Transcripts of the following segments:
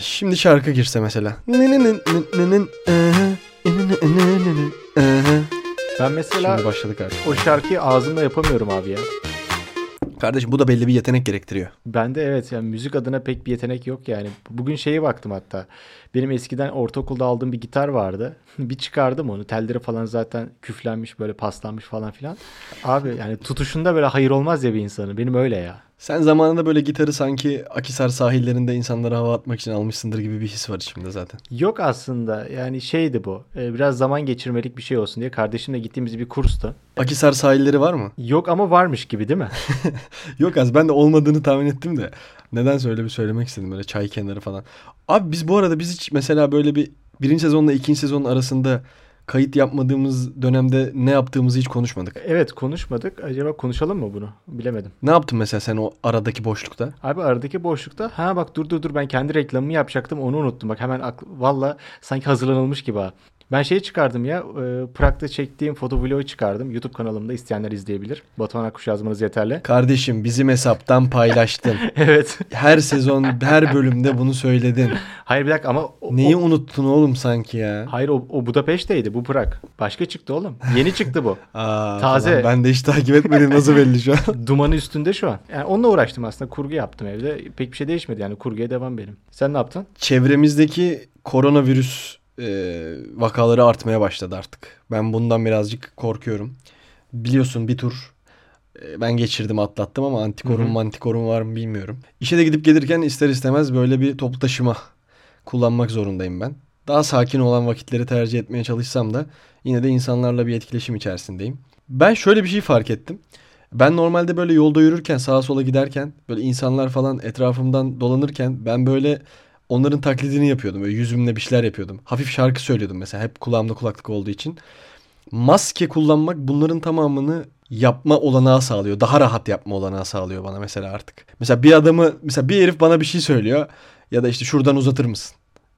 Şimdi şarkı girse mesela. Ben mesela Şimdi başladık artık. o şarkıyı ağzımla yapamıyorum abi ya. Kardeşim bu da belli bir yetenek gerektiriyor. Bende evet yani müzik adına pek bir yetenek yok yani. Bugün şeye baktım hatta. Benim eskiden ortaokulda aldığım bir gitar vardı. bir çıkardım onu. Telleri falan zaten küflenmiş böyle paslanmış falan filan. Abi yani tutuşunda böyle hayır olmaz ya bir insanın. Benim öyle ya. Sen zamanında böyle gitarı sanki Akisar sahillerinde insanlara hava atmak için almışsındır gibi bir his var içimde zaten. Yok aslında yani şeydi bu. Ee, biraz zaman geçirmelik bir şey olsun diye kardeşimle gittiğimiz bir kurstu. Akisar sahilleri var mı? Yok ama varmış gibi değil mi? Yok az ben de olmadığını tahmin ettim de. Neden öyle bir söylemek istedim böyle çay kenarı falan. Abi biz bu arada biz hiç mesela böyle bir birinci sezonla ikinci sezonun arasında kayıt yapmadığımız dönemde ne yaptığımızı hiç konuşmadık. evet konuşmadık. Acaba konuşalım mı bunu? Bilemedim. Ne yaptın mesela sen o aradaki boşlukta? Abi aradaki boşlukta ha bak dur dur dur ben kendi reklamımı yapacaktım onu unuttum. Bak hemen aklı, valla sanki hazırlanılmış gibi ha. Ben şeyi çıkardım ya e, Prag'da çektiğim fotovlogu çıkardım. YouTube kanalımda isteyenler izleyebilir. Batuhan Akkuş yazmanız yeterli. Kardeşim bizim hesaptan paylaştın. evet. Her sezon her bölümde bunu söyledin. Hayır bir dakika ama o, Neyi o- unuttun oğlum sanki ya? Hayır o, o Budapeşte'ydi bu Prag. Başka çıktı oğlum. Yeni çıktı bu. Aa, Taze. falan. Ben de hiç takip etmedim nasıl belli şu an. Dumanı üstünde şu an. Yani onunla uğraştım aslında. Kurgu yaptım evde. Pek bir şey değişmedi yani. Kurguya devam benim. Sen ne yaptın? Çevremizdeki koronavirüs e, vakaları artmaya başladı artık. Ben bundan birazcık korkuyorum. Biliyorsun bir tur e, ben geçirdim atlattım ama antikorum hı. antikorum var mı bilmiyorum. İşe de gidip gelirken ister istemez böyle bir toplu taşıma kullanmak zorundayım ben. Daha sakin olan vakitleri tercih etmeye çalışsam da yine de insanlarla bir etkileşim içerisindeyim. Ben şöyle bir şey fark ettim. Ben normalde böyle yolda yürürken sağa sola giderken böyle insanlar falan etrafımdan dolanırken ben böyle onların taklidini yapıyordum. Böyle yüzümle bir şeyler yapıyordum. Hafif şarkı söylüyordum mesela hep kulağımda kulaklık olduğu için. Maske kullanmak bunların tamamını yapma olanağı sağlıyor. Daha rahat yapma olanağı sağlıyor bana mesela artık. Mesela bir adamı mesela bir herif bana bir şey söylüyor ya da işte şuradan uzatır mısın?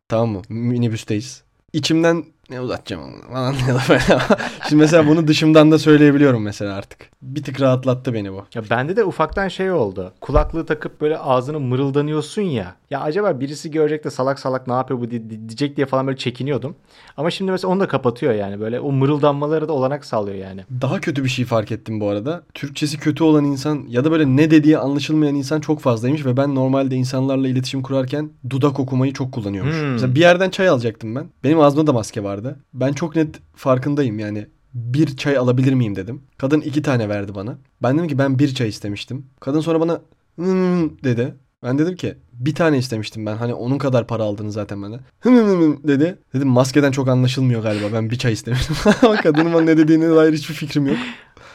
Tamam mı? Minibüsteyiz. İçimden ne uzatacağım onu falan. Şimdi mesela bunu dışımdan da söyleyebiliyorum mesela artık. Bir tık rahatlattı beni bu. Ya bende de ufaktan şey oldu. Kulaklığı takıp böyle ağzını mırıldanıyorsun ya. Ya acaba birisi görecek de salak salak ne yapıyor bu di- di- diyecek diye falan böyle çekiniyordum. Ama şimdi mesela onu da kapatıyor yani. Böyle o mırıldanmaları da olanak sağlıyor yani. Daha kötü bir şey fark ettim bu arada. Türkçesi kötü olan insan ya da böyle ne dediği anlaşılmayan insan çok fazlaymış ve ben normalde insanlarla iletişim kurarken dudak okumayı çok kullanıyormuş. Hmm. Mesela bir yerden çay alacaktım ben. Benim ağzımda da maske vardı. Ben çok net farkındayım yani. Bir çay alabilir miyim dedim. Kadın iki tane verdi bana. Ben dedim ki ben bir çay istemiştim. Kadın sonra bana "Hmm" dedi. Ben dedim ki bir tane istemiştim ben. Hani onun kadar para aldınız zaten bana. Hım hım hım dedi. Dedim maskeden çok anlaşılmıyor galiba. Ben bir çay istemiştim. Ama kadının bana ne dediğine dair hiçbir fikrim yok.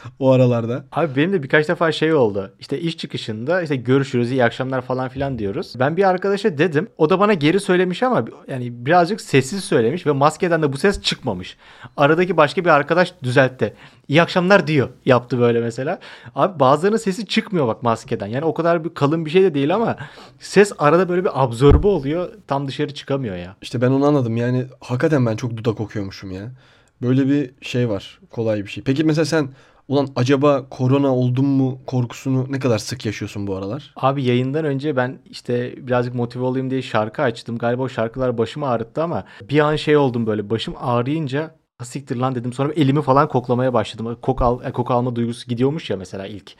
O aralarda. Abi benim de birkaç defa şey oldu. İşte iş çıkışında işte görüşürüz, iyi akşamlar falan filan diyoruz. Ben bir arkadaşa dedim. O da bana geri söylemiş ama yani birazcık sessiz söylemiş ve maskeden de bu ses çıkmamış. Aradaki başka bir arkadaş düzeltti. İyi akşamlar diyor. Yaptı böyle mesela. Abi bazılarının sesi çıkmıyor bak maskeden. Yani o kadar bir kalın bir şey de değil ama ses arada böyle bir absorbe oluyor. Tam dışarı çıkamıyor ya. İşte ben onu anladım. Yani hakikaten ben çok dudak okuyormuşum ya. Böyle bir şey var. Kolay bir şey. Peki mesela sen ulan acaba korona oldum mu korkusunu ne kadar sık yaşıyorsun bu aralar? Abi yayından önce ben işte birazcık motive olayım diye şarkı açtım. Galiba o şarkılar başımı ağrıttı ama bir an şey oldum böyle başım ağrıyınca "Ha siktir lan dedim. Sonra elimi falan koklamaya başladım. Kok, al, e, koku alma duygusu gidiyormuş ya mesela ilk.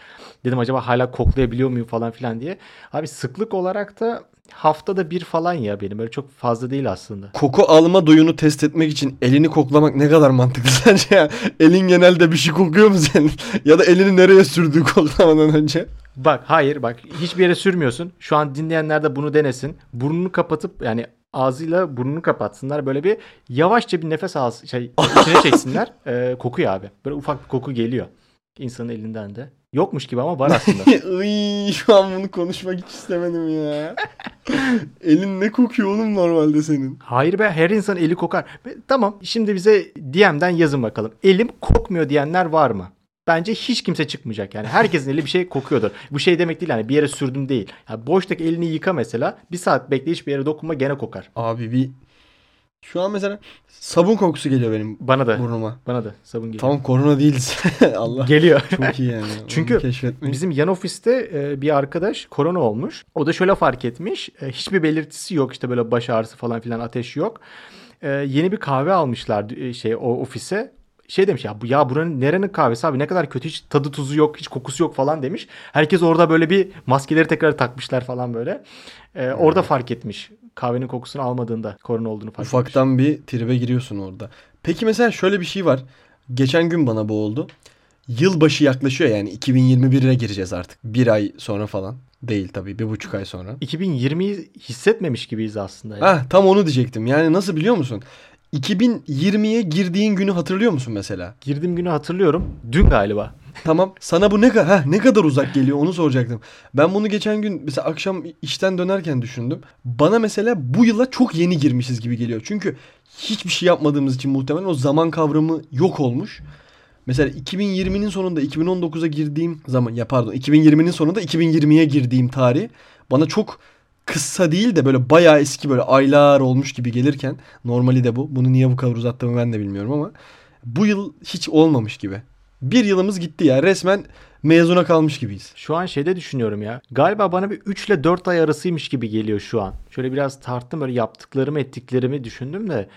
Dedim acaba hala koklayabiliyor muyum falan filan diye. Abi sıklık olarak da haftada bir falan ya benim. Böyle çok fazla değil aslında. Koku alma duyunu test etmek için elini koklamak ne kadar mantıklı sence ya? Elin genelde bir şey kokuyor mu senin? ya da elini nereye sürdüğü koklamadan önce? Bak hayır bak hiçbir yere sürmüyorsun. Şu an dinleyenler de bunu denesin. Burnunu kapatıp yani ağzıyla burnunu kapatsınlar. Böyle bir yavaşça bir nefes al şey içine çeksinler. Ee, kokuyor abi. Böyle ufak bir koku geliyor. İnsanın elinden de. Yokmuş gibi ama var aslında. Iy, şu an bunu konuşmak hiç istemedim ya. Elin ne kokuyor oğlum normalde senin? Hayır be her insan eli kokar. Tamam şimdi bize DM'den yazın bakalım. Elim kokmuyor diyenler var mı? Bence hiç kimse çıkmayacak yani. Herkesin eli bir şey kokuyordur. Bu şey demek değil hani bir yere sürdüm değil. Yani boştaki elini yıka mesela. Bir saat bekle hiçbir yere dokunma gene kokar. Abi bir Şu an mesela sabun kokusu geliyor benim Bana da. burnuma. Bana da sabun geliyor. Tamam korona değiliz. Allah Geliyor. çok iyi yani. Onu Çünkü. Bizim yan ofiste e, bir arkadaş korona olmuş. O da şöyle fark etmiş. E, hiçbir belirtisi yok işte böyle baş ağrısı falan filan ateş yok. E, yeni bir kahve almışlar e, şey o ofise. Şey demiş ya bu ya buranın nerenin kahvesi abi ne kadar kötü hiç tadı tuzu yok hiç kokusu yok falan demiş. Herkes orada böyle bir maskeleri tekrar takmışlar falan böyle. E, orada fark etmiş. Kahvenin kokusunu almadığında korona olduğunu fark etmiş. Ufaktan bir tribe giriyorsun orada. Peki mesela şöyle bir şey var. Geçen gün bana bu oldu. Yılbaşı yaklaşıyor yani 2021'e gireceğiz artık. Bir ay sonra falan. Değil tabii bir buçuk ay sonra. 2020'yi hissetmemiş gibiyiz aslında. ya. Ah tam onu diyecektim. Yani nasıl biliyor musun? 2020'ye girdiğin günü hatırlıyor musun mesela? Girdiğim günü hatırlıyorum. Dün galiba. Tamam. Sana bu ne kadar ha, ne kadar uzak geliyor onu soracaktım. Ben bunu geçen gün mesela akşam işten dönerken düşündüm. Bana mesela bu yıla çok yeni girmişiz gibi geliyor. Çünkü hiçbir şey yapmadığımız için muhtemelen o zaman kavramı yok olmuş. Mesela 2020'nin sonunda 2019'a girdiğim zaman ya pardon 2020'nin sonunda 2020'ye girdiğim tarih bana çok kısa değil de böyle bayağı eski böyle aylar olmuş gibi gelirken normali de bu. Bunu niye bu kadar uzattığımı ben de bilmiyorum ama bu yıl hiç olmamış gibi. Bir yılımız gitti ya resmen mezuna kalmış gibiyiz. Şu an şeyde düşünüyorum ya. Galiba bana bir 3 ile 4 ay arasıymış gibi geliyor şu an. Şöyle biraz tarttım böyle yaptıklarımı ettiklerimi düşündüm de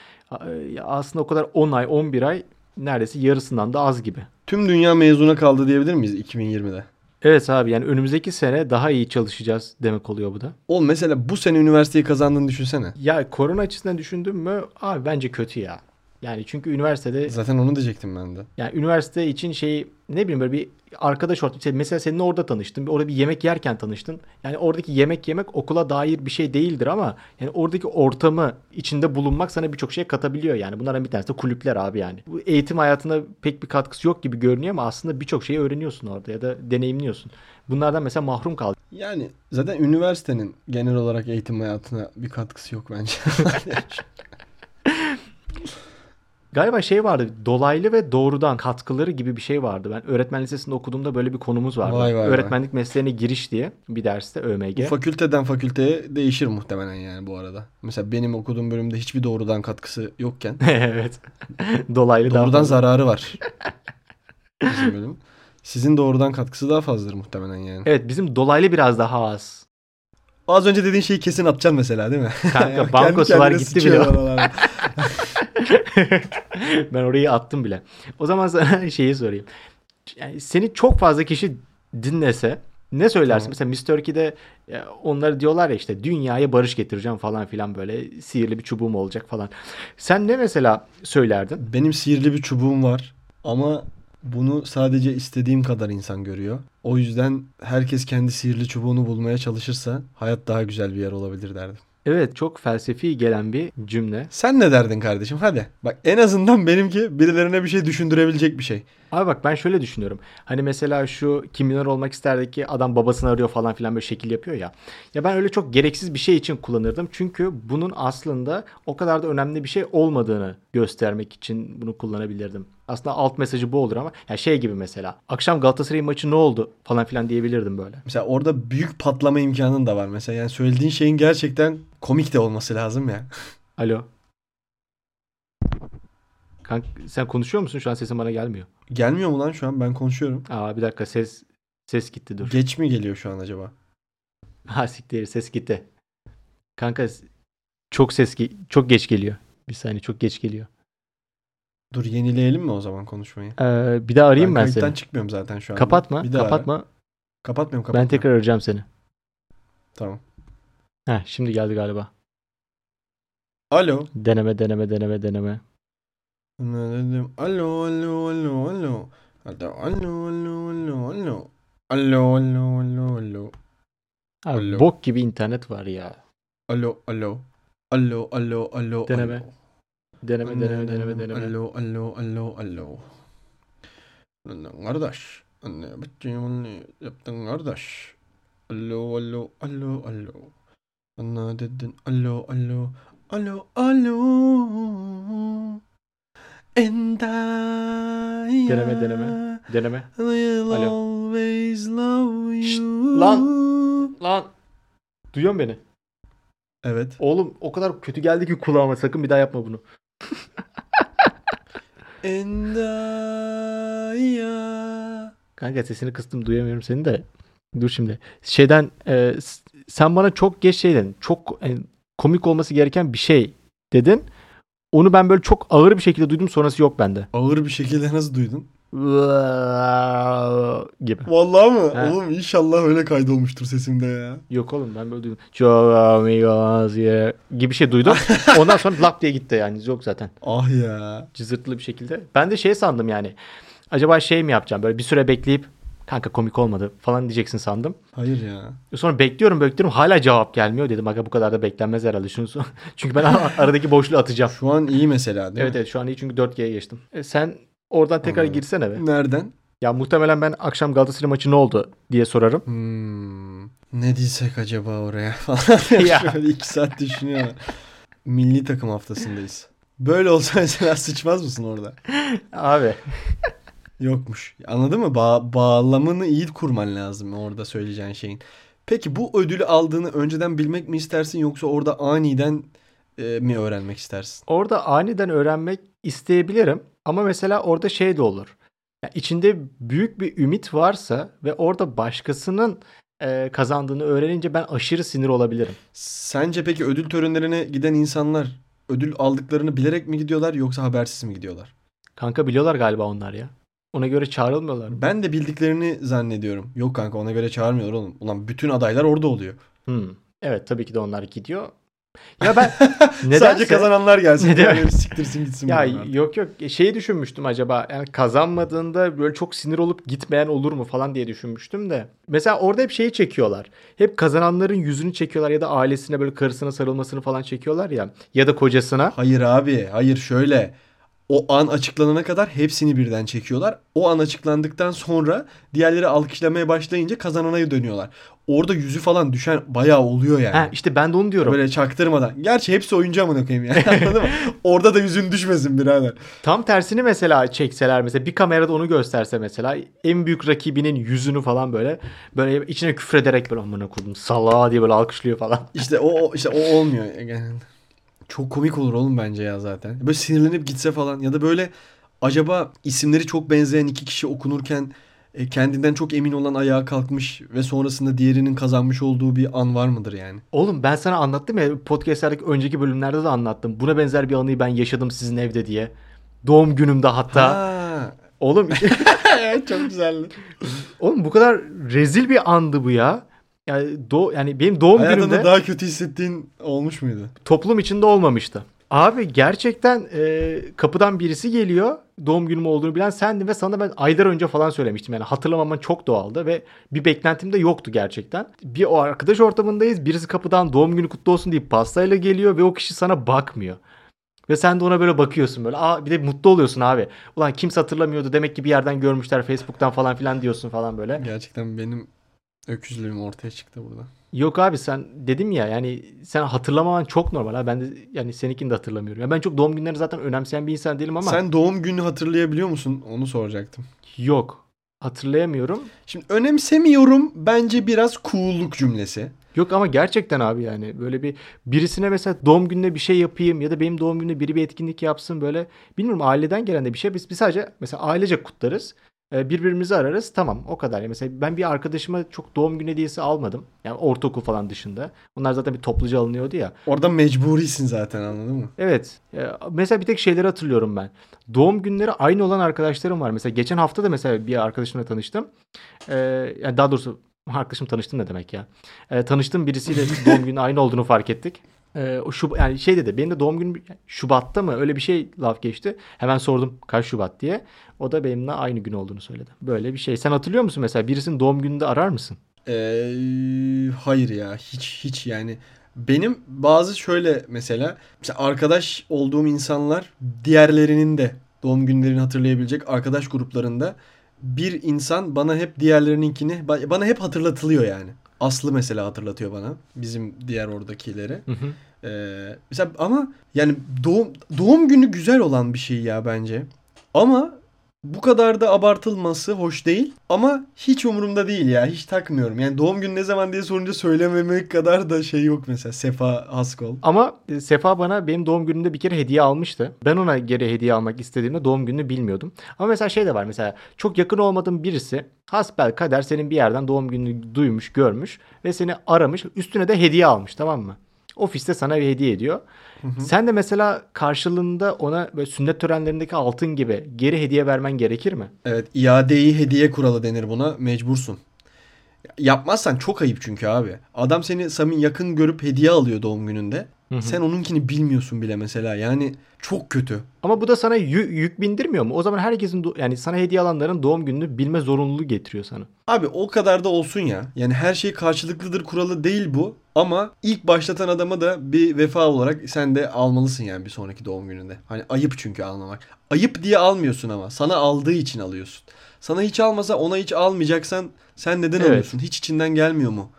aslında o kadar 10 ay 11 ay neredeyse yarısından da az gibi. Tüm dünya mezuna kaldı diyebilir miyiz 2020'de? Evet abi yani önümüzdeki sene daha iyi çalışacağız demek oluyor bu da. Oğlum mesela bu sene üniversiteyi kazandığını düşünsene. Ya korona açısından düşündüm mü abi bence kötü ya. Yani çünkü üniversitede Zaten onu diyecektim ben de. Yani üniversite için şey ne bileyim böyle bir arkadaş ortamı. mesela seninle orada tanıştın. Orada bir yemek yerken tanıştın. Yani oradaki yemek yemek okula dair bir şey değildir ama yani oradaki ortamı içinde bulunmak sana birçok şey katabiliyor yani. Bunlardan bir tanesi de kulüpler abi yani. Bu eğitim hayatına pek bir katkısı yok gibi görünüyor ama aslında birçok şeyi öğreniyorsun orada ya da deneyimliyorsun. Bunlardan mesela mahrum kal. Yani zaten üniversitenin genel olarak eğitim hayatına bir katkısı yok bence. Galiba şey vardı dolaylı ve doğrudan katkıları gibi bir şey vardı. Ben öğretmen lisesinde okuduğumda böyle bir konumuz vardı. Vay vay vay. Öğretmenlik mesleğine giriş diye bir derste ÖMG. Bu fakülteden fakülteye değişir muhtemelen yani bu arada. Mesela benim okuduğum bölümde hiçbir doğrudan katkısı yokken evet. Dolaylı daha doğrudan fazla. zararı var. Bizim bölüm. Sizin doğrudan katkısı daha fazladır muhtemelen yani. Evet bizim dolaylı biraz daha az. Az önce dediğin şeyi kesin atacaksın mesela değil mi? Kanka var kendine gitti bile. ben orayı attım bile. O zaman sana şeyi sorayım. Yani seni çok fazla kişi dinlese ne söylersin? Tamam. Mesela Mr. Turkey'de onları diyorlar ya işte dünyaya barış getireceğim falan filan böyle sihirli bir çubuğum olacak falan. Sen ne mesela söylerdin? Benim sihirli bir çubuğum var ama bunu sadece istediğim kadar insan görüyor. O yüzden herkes kendi sihirli çubuğunu bulmaya çalışırsa hayat daha güzel bir yer olabilir derdim. Evet çok felsefi gelen bir cümle. Sen ne derdin kardeşim? Hadi. Bak en azından benimki birilerine bir şey düşündürebilecek bir şey. Abi bak ben şöyle düşünüyorum. Hani mesela şu Kim Milyoner olmak isterdi ki adam babasını arıyor falan filan böyle şekil yapıyor ya. Ya ben öyle çok gereksiz bir şey için kullanırdım. Çünkü bunun aslında o kadar da önemli bir şey olmadığını göstermek için bunu kullanabilirdim. Aslında alt mesajı bu olur ama ya şey gibi mesela. Akşam Galatasaray maçı ne oldu falan filan diyebilirdim böyle. Mesela orada büyük patlama imkanın da var. Mesela yani söylediğin şeyin gerçekten komik de olması lazım ya. Alo. Kanka sen konuşuyor musun? Şu an sesin bana gelmiyor. Gelmiyor mu lan şu an? Ben konuşuyorum. Aa bir dakika ses ses gitti dur. Geç mi geliyor şu an acaba? Ha siktir ses gitti. Kanka çok ses çok geç geliyor. Bir saniye çok geç geliyor. Dur yenileyelim mi o zaman konuşmayı? Ee, bir daha arayayım ben, kayıttan seni. çıkmıyorum zaten şu an. Kapatma, Bir daha ara. kapatma. Kapatmıyorum kapatmıyorum. Ben tekrar arayacağım seni. Tamam. Heh, şimdi geldi galiba. Alo. Deneme, deneme, deneme, deneme. Ne dedim? Alo alo alo alo. Alo alo alo alo alo. Alo alo alo alo. Abi Alo. bok gibi internet var ya. Alo alo. Alo alo alo. Deneme. alo. Deneme, deneme, deneme, deneme. Alo alo alo alo. Lan kardeş. Anne bütçeyi ne yaptın kardeş? Alo alo alo alo. Bana dedin alo alo. Alo alo. And I Deneme, deneme. Deneme. will Alo. always love Şşt, you. lan. Lan. Duyuyor musun beni? Evet. Oğlum o kadar kötü geldi ki kulağıma sakın bir daha yapma bunu. Endaya. Kanka sesini kıstım duyamıyorum seni de. Dur şimdi. Şeyden e, sen bana çok geç şey dedin. Çok e, komik olması gereken bir şey dedin. Onu ben böyle çok ağır bir şekilde duydum sonrası yok bende. Ağır bir şekilde nasıl duydun? gibi. Vallahi mı? He. Oğlum inşallah öyle kaydolmuştur sesimde ya. Yok oğlum ben böyle duydum. Çok amigos yeah gibi şey duydum. Ondan sonra lap diye gitti yani. Yok zaten. Ah ya. Cızırtılı bir şekilde. Ben de şey sandım yani. Acaba şey mi yapacağım böyle bir süre bekleyip kanka komik olmadı falan diyeceksin sandım. Hayır ya. Sonra bekliyorum bekliyorum hala cevap gelmiyor dedim. Aga bu kadar da beklenmez herhalde şunu Çünkü ben ar- aradaki boşluğu atacağım. Şu an iyi mesela değil Evet mi? evet şu an iyi çünkü 4G'ye geçtim. E, sen oradan tekrar Anladım. girsene be. Nereden? Ya muhtemelen ben akşam Galatasaray maçı ne oldu diye sorarım. Hmm, ne diysek acaba oraya falan. Ya. Şöyle iki saat düşünüyor. Milli takım haftasındayız. Böyle olsa mesela sıçmaz mısın orada? Abi Yokmuş. Anladın mı? Ba- bağlamını iyi kurman lazım orada söyleyeceğin şeyin. Peki bu ödülü aldığını önceden bilmek mi istersin yoksa orada aniden e, mi öğrenmek istersin? orada aniden öğrenmek isteyebilirim. Ama mesela orada şey de olur. Ya içinde büyük bir ümit varsa ve orada başkasının e, kazandığını öğrenince ben aşırı sinir olabilirim. Sence peki ödül törenlerine giden insanlar ödül aldıklarını bilerek mi gidiyorlar yoksa habersiz mi gidiyorlar? Kanka biliyorlar galiba onlar ya. Ona göre çağrılmıyorlar mı? Ben de bildiklerini zannediyorum. Yok kanka ona göre çağırmıyorlar oğlum. Ulan bütün adaylar orada oluyor. Hmm. Evet tabii ki de onlar gidiyor. Ya ben nedense... Sadece kazananlar gelsin. Diğerleri siktirsin gitsin. Ya yok yok şeyi düşünmüştüm acaba yani kazanmadığında böyle çok sinir olup gitmeyen olur mu falan diye düşünmüştüm de. Mesela orada hep şeyi çekiyorlar. Hep kazananların yüzünü çekiyorlar ya da ailesine böyle karısına sarılmasını falan çekiyorlar ya. Ya da kocasına. Hayır abi. Hayır şöyle. O an açıklanana kadar hepsini birden çekiyorlar. O an açıklandıktan sonra diğerleri alkışlamaya başlayınca kazanana dönüyorlar. Orada yüzü falan düşen bayağı oluyor yani. Ha, işte ben de onu diyorum. Böyle çaktırmadan. Gerçi hepsi oyuncu amına koyayım yani. Anladın mı? Orada da yüzün düşmesin birader. Tam tersini mesela çekseler mesela bir kamerada onu gösterse mesela en büyük rakibinin yüzünü falan böyle böyle içine küfrederek böyle amına koydum salağa diye böyle alkışlıyor falan. İşte o işte o olmuyor. Yani çok komik olur oğlum bence ya zaten. Böyle sinirlenip gitse falan ya da böyle acaba isimleri çok benzeyen iki kişi okunurken e, kendinden çok emin olan ayağa kalkmış ve sonrasında diğerinin kazanmış olduğu bir an var mıdır yani? Oğlum ben sana anlattım ya podcastlerdeki önceki bölümlerde de anlattım. Buna benzer bir anıyı ben yaşadım sizin evde diye. Doğum günümde hatta. Ha. Oğlum çok güzeldi. oğlum bu kadar rezil bir andı bu ya. Yani do yani benim doğum Hayatında günümde daha kötü hissettiğin olmuş muydu? toplum içinde olmamıştı. Abi gerçekten e, kapıdan birisi geliyor. Doğum günüm olduğunu bilen sendin ve sana ben aylar önce falan söylemiştim. Yani hatırlamaman çok doğaldı ve bir beklentim de yoktu gerçekten. Bir o arkadaş ortamındayız. Birisi kapıdan doğum günü kutlu olsun deyip pastayla geliyor ve o kişi sana bakmıyor. Ve sen de ona böyle bakıyorsun böyle. Aa bir de mutlu oluyorsun abi. Ulan kimse hatırlamıyordu. Demek ki bir yerden görmüşler Facebook'tan falan filan diyorsun falan böyle. Gerçekten benim öküzlüğüm ortaya çıktı burada. Yok abi sen dedim ya yani sen hatırlamaman çok normal ha. Ben de yani seninkini de hatırlamıyorum. Ya ben çok doğum günlerini zaten önemseyen bir insan değilim ama Sen doğum günü hatırlayabiliyor musun? Onu soracaktım. yok. Hatırlayamıyorum. Şimdi önemsemiyorum bence biraz cool'luk cümlesi. Yok ama gerçekten abi yani böyle bir birisine mesela doğum gününe bir şey yapayım ya da benim doğum günümde biri bir etkinlik yapsın böyle bilmiyorum aileden gelen de bir şey. Biz, biz sadece mesela ailece kutlarız. Ee, Birbirimizi ararız tamam o kadar. Mesela ben bir arkadaşıma çok doğum günü hediyesi almadım. Yani ortaokul falan dışında. Onlar zaten bir topluca alınıyordu ya. Orada mecburisin zaten anladın mı? Evet. Ee, Mesela bir tek şeyleri hatırlıyorum ben. Doğum günleri aynı olan arkadaşlarım var. Mesela geçen hafta da mesela bir arkadaşımla tanıştım. Ee, yani daha doğrusu arkadaşım tanıştım ne demek ya. Ee, tanıştığım birisiyle doğum günü aynı olduğunu fark ettik. Ee, o Şub yani şey dedi benim de doğum günüm Şubat'ta mı öyle bir şey laf geçti. Hemen sordum kaç Şubat diye. O da benimle aynı gün olduğunu söyledi. Böyle bir şey. Sen hatırlıyor musun mesela birisinin doğum gününde arar mısın? Ee, hayır ya hiç hiç yani benim bazı şöyle mesela mesela arkadaş olduğum insanlar diğerlerinin de doğum günlerini hatırlayabilecek arkadaş gruplarında bir insan bana hep diğerlerininkini ba- bana hep hatırlatılıyor yani. Aslı mesela hatırlatıyor bana bizim diğer oradakileri. Hı hı. Ee, mesela ama yani doğum doğum günü güzel olan bir şey ya bence. Ama bu kadar da abartılması hoş değil ama hiç umurumda değil ya. Hiç takmıyorum. Yani doğum günü ne zaman diye sorunca söylememek kadar da şey yok mesela. Sefa Haskol. Ama e, Sefa bana benim doğum günümde bir kere hediye almıştı. Ben ona geri hediye almak istediğimde doğum gününü bilmiyordum. Ama mesela şey de var mesela çok yakın olmadığım birisi hasbel kader senin bir yerden doğum gününü duymuş, görmüş ve seni aramış. Üstüne de hediye almış tamam mı? Ofiste sana bir hediye ediyor. Sen de mesela karşılığında ona böyle sünnet törenlerindeki altın gibi geri hediye vermen gerekir mi? Evet iadeyi hediye kuralı denir buna. Mecbursun. Yapmazsan çok ayıp çünkü abi. Adam seni samimi yakın görüp hediye alıyor doğum gününde. Sen onunkini bilmiyorsun bile mesela. Yani çok kötü. Ama bu da sana yü- yük bindirmiyor mu? O zaman herkesin do- yani sana hediye alanların doğum gününü bilme zorunluluğu getiriyor sana. Abi o kadar da olsun ya. Yani her şey karşılıklıdır kuralı değil bu. Ama ilk başlatan adama da bir vefa olarak sen de almalısın yani bir sonraki doğum gününde. Hani ayıp çünkü almamak. Ayıp diye almıyorsun ama. Sana aldığı için alıyorsun. Sana hiç almasa ona hiç almayacaksan sen neden Evet. alıyorsun? Hiç içinden gelmiyor mu?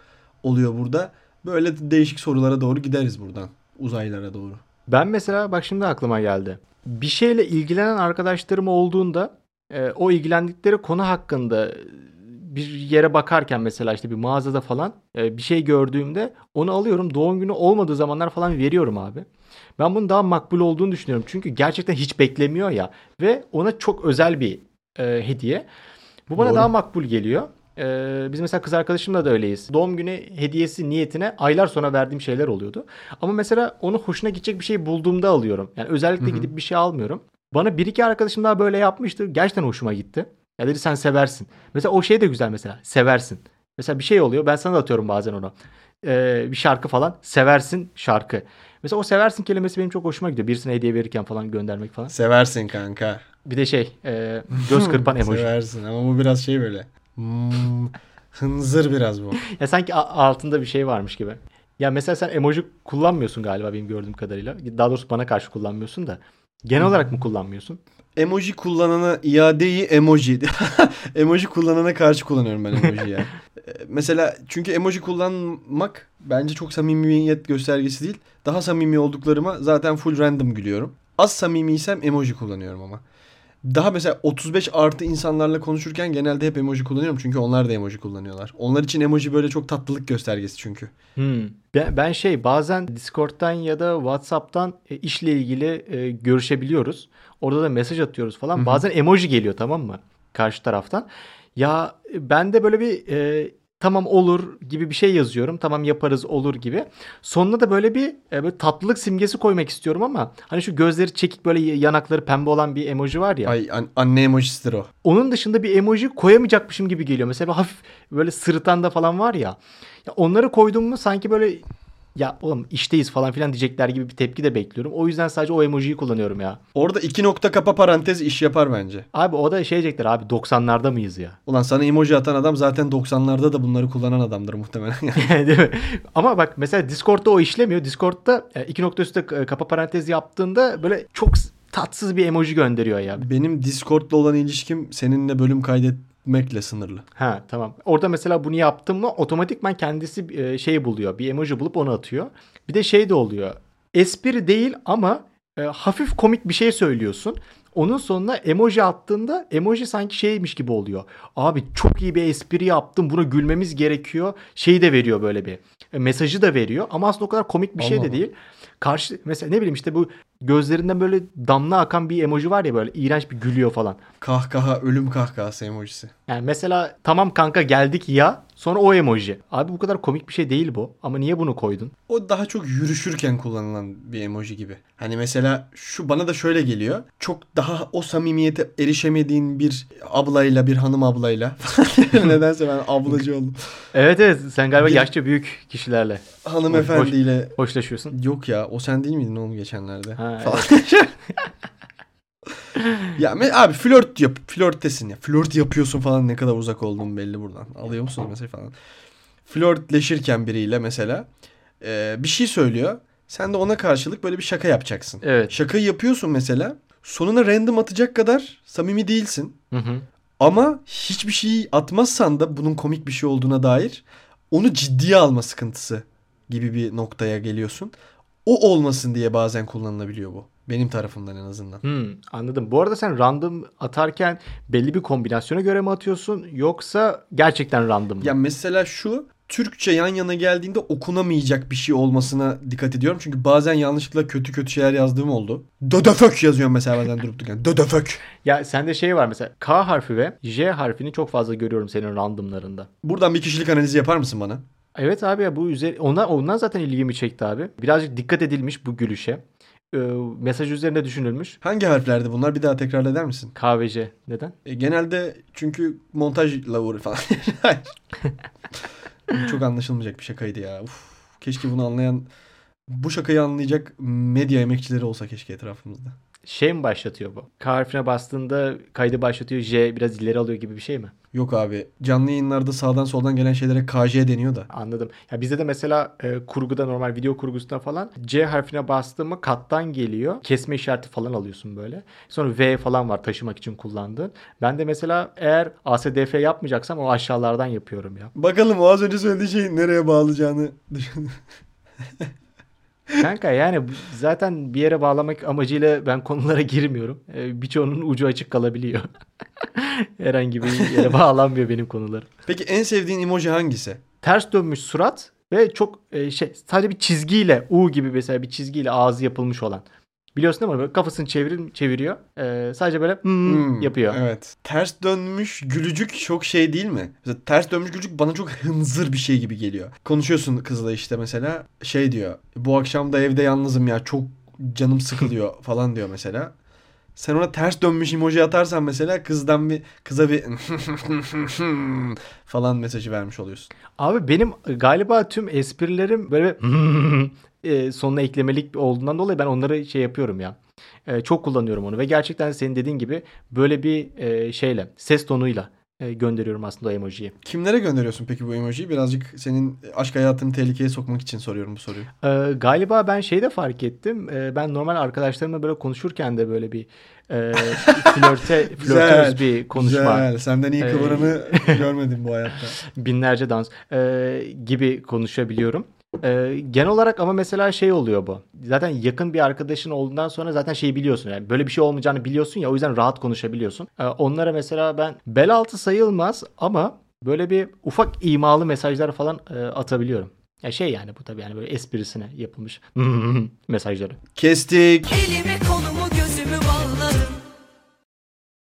Oluyor burada. Böyle değişik sorulara doğru gideriz buradan. Uzaylara doğru. Ben mesela bak şimdi aklıma geldi. Bir şeyle ilgilenen arkadaşlarım olduğunda e, o ilgilendikleri konu hakkında bir yere bakarken mesela işte bir mağazada falan e, bir şey gördüğümde onu alıyorum. Doğum günü olmadığı zamanlar falan veriyorum abi. Ben bunun daha makbul olduğunu düşünüyorum. Çünkü gerçekten hiç beklemiyor ya ve ona çok özel bir e, hediye. Bu bana Doğru. daha makbul geliyor. Ee, biz mesela kız arkadaşımla da öyleyiz. Doğum günü hediyesi niyetine aylar sonra verdiğim şeyler oluyordu. Ama mesela onu hoşuna gidecek bir şey bulduğumda alıyorum. Yani özellikle gidip bir şey almıyorum. Bana bir iki arkadaşım daha böyle yapmıştı. Gerçekten hoşuma gitti. Ya dedi sen seversin. Mesela o şey de güzel mesela. Seversin. Mesela bir şey oluyor. Ben sana da atıyorum bazen onu. Ee, bir şarkı falan. Seversin şarkı. Mesela o seversin kelimesi benim çok hoşuma gidiyor. Birisine hediye verirken falan göndermek falan. Seversin kanka. Bir de şey e, göz kırpan emoji. Seversin ama bu biraz şey böyle. Hmm, hınzır biraz bu. Ya sanki altında bir şey varmış gibi. Ya mesela sen emoji kullanmıyorsun galiba benim gördüğüm kadarıyla. Daha doğrusu bana karşı kullanmıyorsun da. Genel olarak mı kullanmıyorsun? Emoji kullanana iadeyi emoji. emoji kullanana karşı kullanıyorum ben emoji ya. Ee, Mesela çünkü emoji kullanmak bence çok samimiyet göstergesi değil. Daha samimi olduklarıma zaten full random gülüyorum. Az samimiysem emoji kullanıyorum ama. Daha mesela 35 artı insanlarla konuşurken genelde hep emoji kullanıyorum. Çünkü onlar da emoji kullanıyorlar. Onlar için emoji böyle çok tatlılık göstergesi çünkü. Hmm. Ben, ben şey bazen Discord'dan ya da WhatsApp'tan e, işle ilgili e, görüşebiliyoruz. Orada da mesaj atıyoruz falan. Bazen emoji geliyor tamam mı? Karşı taraftan. Ya e, ben de böyle bir e, tamam olur gibi bir şey yazıyorum. Tamam yaparız olur gibi. Sonuna da böyle bir, e, böyle tatlılık simgesi koymak istiyorum ama hani şu gözleri çekik böyle yanakları pembe olan bir emoji var ya. Ay an- anne emojisidir o. Onun dışında bir emoji koyamayacakmışım gibi geliyor. Mesela hafif böyle sırıtan da falan var ya. ya onları koydum mu sanki böyle ya oğlum işteyiz falan filan diyecekler gibi bir tepki de bekliyorum. O yüzden sadece o emojiyi kullanıyorum ya. Orada iki nokta kapa parantez iş yapar bence. Abi o da şey diyecekler abi 90'larda mıyız ya? Ulan sana emoji atan adam zaten 90'larda da bunları kullanan adamdır muhtemelen. Değil mi? Ama bak mesela Discord'da o işlemiyor. Discord'da e, iki nokta üstte e, kapa parantez yaptığında böyle çok tatsız bir emoji gönderiyor ya. Benim Discord'la olan ilişkim seninle bölüm kaydetmekle sınırlı. Ha tamam. Orada mesela bunu yaptım mı otomatikman kendisi e, şey buluyor. Bir emoji bulup onu atıyor. Bir de şey de oluyor. Espri değil ama e, hafif komik bir şey söylüyorsun. Onun sonuna emoji attığında emoji sanki şeymiş gibi oluyor. Abi çok iyi bir espri yaptım buna gülmemiz gerekiyor. Şeyi de veriyor böyle bir. e, mesajı da veriyor ama aslında o kadar komik bir şey Allah de Allah. değil. Karşı mesela ne bileyim işte bu gözlerinden böyle damla akan bir emoji var ya böyle iğrenç bir gülüyor falan. Kahkaha, ölüm kahkahası emojisi. Yani mesela tamam kanka geldik ya sonra o emoji. Abi bu kadar komik bir şey değil bu ama niye bunu koydun? O daha çok yürüşürken kullanılan bir emoji gibi. Hani mesela şu bana da şöyle geliyor. Çok daha o samimiyete erişemediğin bir ablayla, bir hanım ablayla. Nedense ben ablacı oldum. Evet evet sen galiba Bir- yaşça büyük kişilerle Hanımefendiyle hoşlaşıyorsun. Yok ya o sen değil miydin oğlum geçenlerde? Ha, Falan. ya abi flört yap, flörttesin ya. Flört yapıyorsun falan ne kadar uzak olduğun belli buradan. Alıyor musunuz mesela falan. Flörtleşirken biriyle mesela e, bir şey söylüyor. Sen de ona karşılık böyle bir şaka yapacaksın. Evet. Şakayı yapıyorsun mesela. Sonuna random atacak kadar samimi değilsin. Hı hı. Ama hiçbir şey atmazsan da bunun komik bir şey olduğuna dair onu ciddiye alma sıkıntısı gibi bir noktaya geliyorsun. o olmasın diye bazen kullanılabiliyor bu. Benim tarafımdan en azından. Hmm, anladım. Bu arada sen random atarken belli bir kombinasyona göre mi atıyorsun yoksa gerçekten random mı? Ya mesela şu Türkçe yan yana geldiğinde okunamayacak bir şey olmasına dikkat ediyorum. Çünkü bazen yanlışlıkla kötü kötü şeyler yazdığım oldu. Dödefök yazıyorum mesela bazen durup dururken. Dödefök. Ya sende şey var mesela K harfi ve J harfini çok fazla görüyorum senin randomlarında. Buradan bir kişilik analizi yapar mısın bana? Evet abi ya bu üzeri ondan, ondan zaten ilgimi çekti abi. Birazcık dikkat edilmiş bu gülüşe. Ee, mesaj üzerinde düşünülmüş. Hangi harflerdi bunlar? Bir daha tekrar eder misin? K ve J. Neden? E, genelde çünkü montajla uğru falan. Çok anlaşılmayacak bir şakaydı ya. Uf, keşke bunu anlayan bu şakayı anlayacak medya emekçileri olsa keşke etrafımızda. Şey mi başlatıyor bu? K harfine bastığında kaydı başlatıyor. J biraz ileri alıyor gibi bir şey mi? Yok abi canlı yayınlarda sağdan soldan gelen şeylere KJ deniyor da. Anladım. Ya bizde de mesela e, kurguda normal video kurgusunda falan C harfine bastığımı kattan geliyor. Kesme işareti falan alıyorsun böyle. Sonra V falan var taşımak için kullandığın. Ben de mesela eğer ASDF yapmayacaksam o aşağılardan yapıyorum ya. Bakalım o az önce söylediği şeyin nereye bağlayacağını düşün. Kanka yani zaten bir yere bağlamak amacıyla ben konulara girmiyorum. E, birçoğunun ucu açık kalabiliyor. Herhangi bir yere bağlanmıyor benim konularım. Peki en sevdiğin emoji hangisi? ters dönmüş surat ve çok e, şey sadece bir çizgiyle U gibi mesela bir çizgiyle ağzı yapılmış olan. Biliyorsun değil mi? Böyle kafasını çevir, çeviriyor. E, sadece böyle hmm Hmm, yapıyor. Evet. Ters dönmüş gülücük çok şey değil mi? Mesela ters dönmüş gülücük bana çok hınzır bir şey gibi geliyor. Konuşuyorsun kızla işte mesela şey diyor. Bu akşam da evde yalnızım ya çok canım sıkılıyor falan diyor mesela. Sen ona ters dönmüş emoji atarsan mesela kızdan bir kıza bir falan mesajı vermiş oluyorsun. Abi benim galiba tüm esprilerim böyle e, sonuna eklemelik olduğundan dolayı ben onları şey yapıyorum ya. E, çok kullanıyorum onu ve gerçekten senin dediğin gibi böyle bir e, şeyle ses tonuyla e, gönderiyorum aslında o emojiyi. Kimlere gönderiyorsun peki bu emojiyi? Birazcık senin aşk hayatını tehlikeye sokmak için soruyorum bu soruyu. Ee, galiba ben şey de fark ettim. Ee, ben normal arkadaşlarımla böyle konuşurken de böyle bir e, flörte, flörtöz bir konuşma. Güzel. Senden iyi Ee, kıvıranı görmedim bu hayatta. binlerce dans e, gibi konuşabiliyorum. E, genel olarak ama mesela şey oluyor bu. Zaten yakın bir arkadaşın olduğundan sonra zaten şeyi biliyorsun. Yani böyle bir şey olmayacağını biliyorsun ya o yüzden rahat konuşabiliyorsun. E, onlara mesela ben bel altı sayılmaz ama böyle bir ufak imalı mesajlar falan e, atabiliyorum. Ya şey yani bu tabii yani böyle esprisine yapılmış mesajları. Kestik. Elimi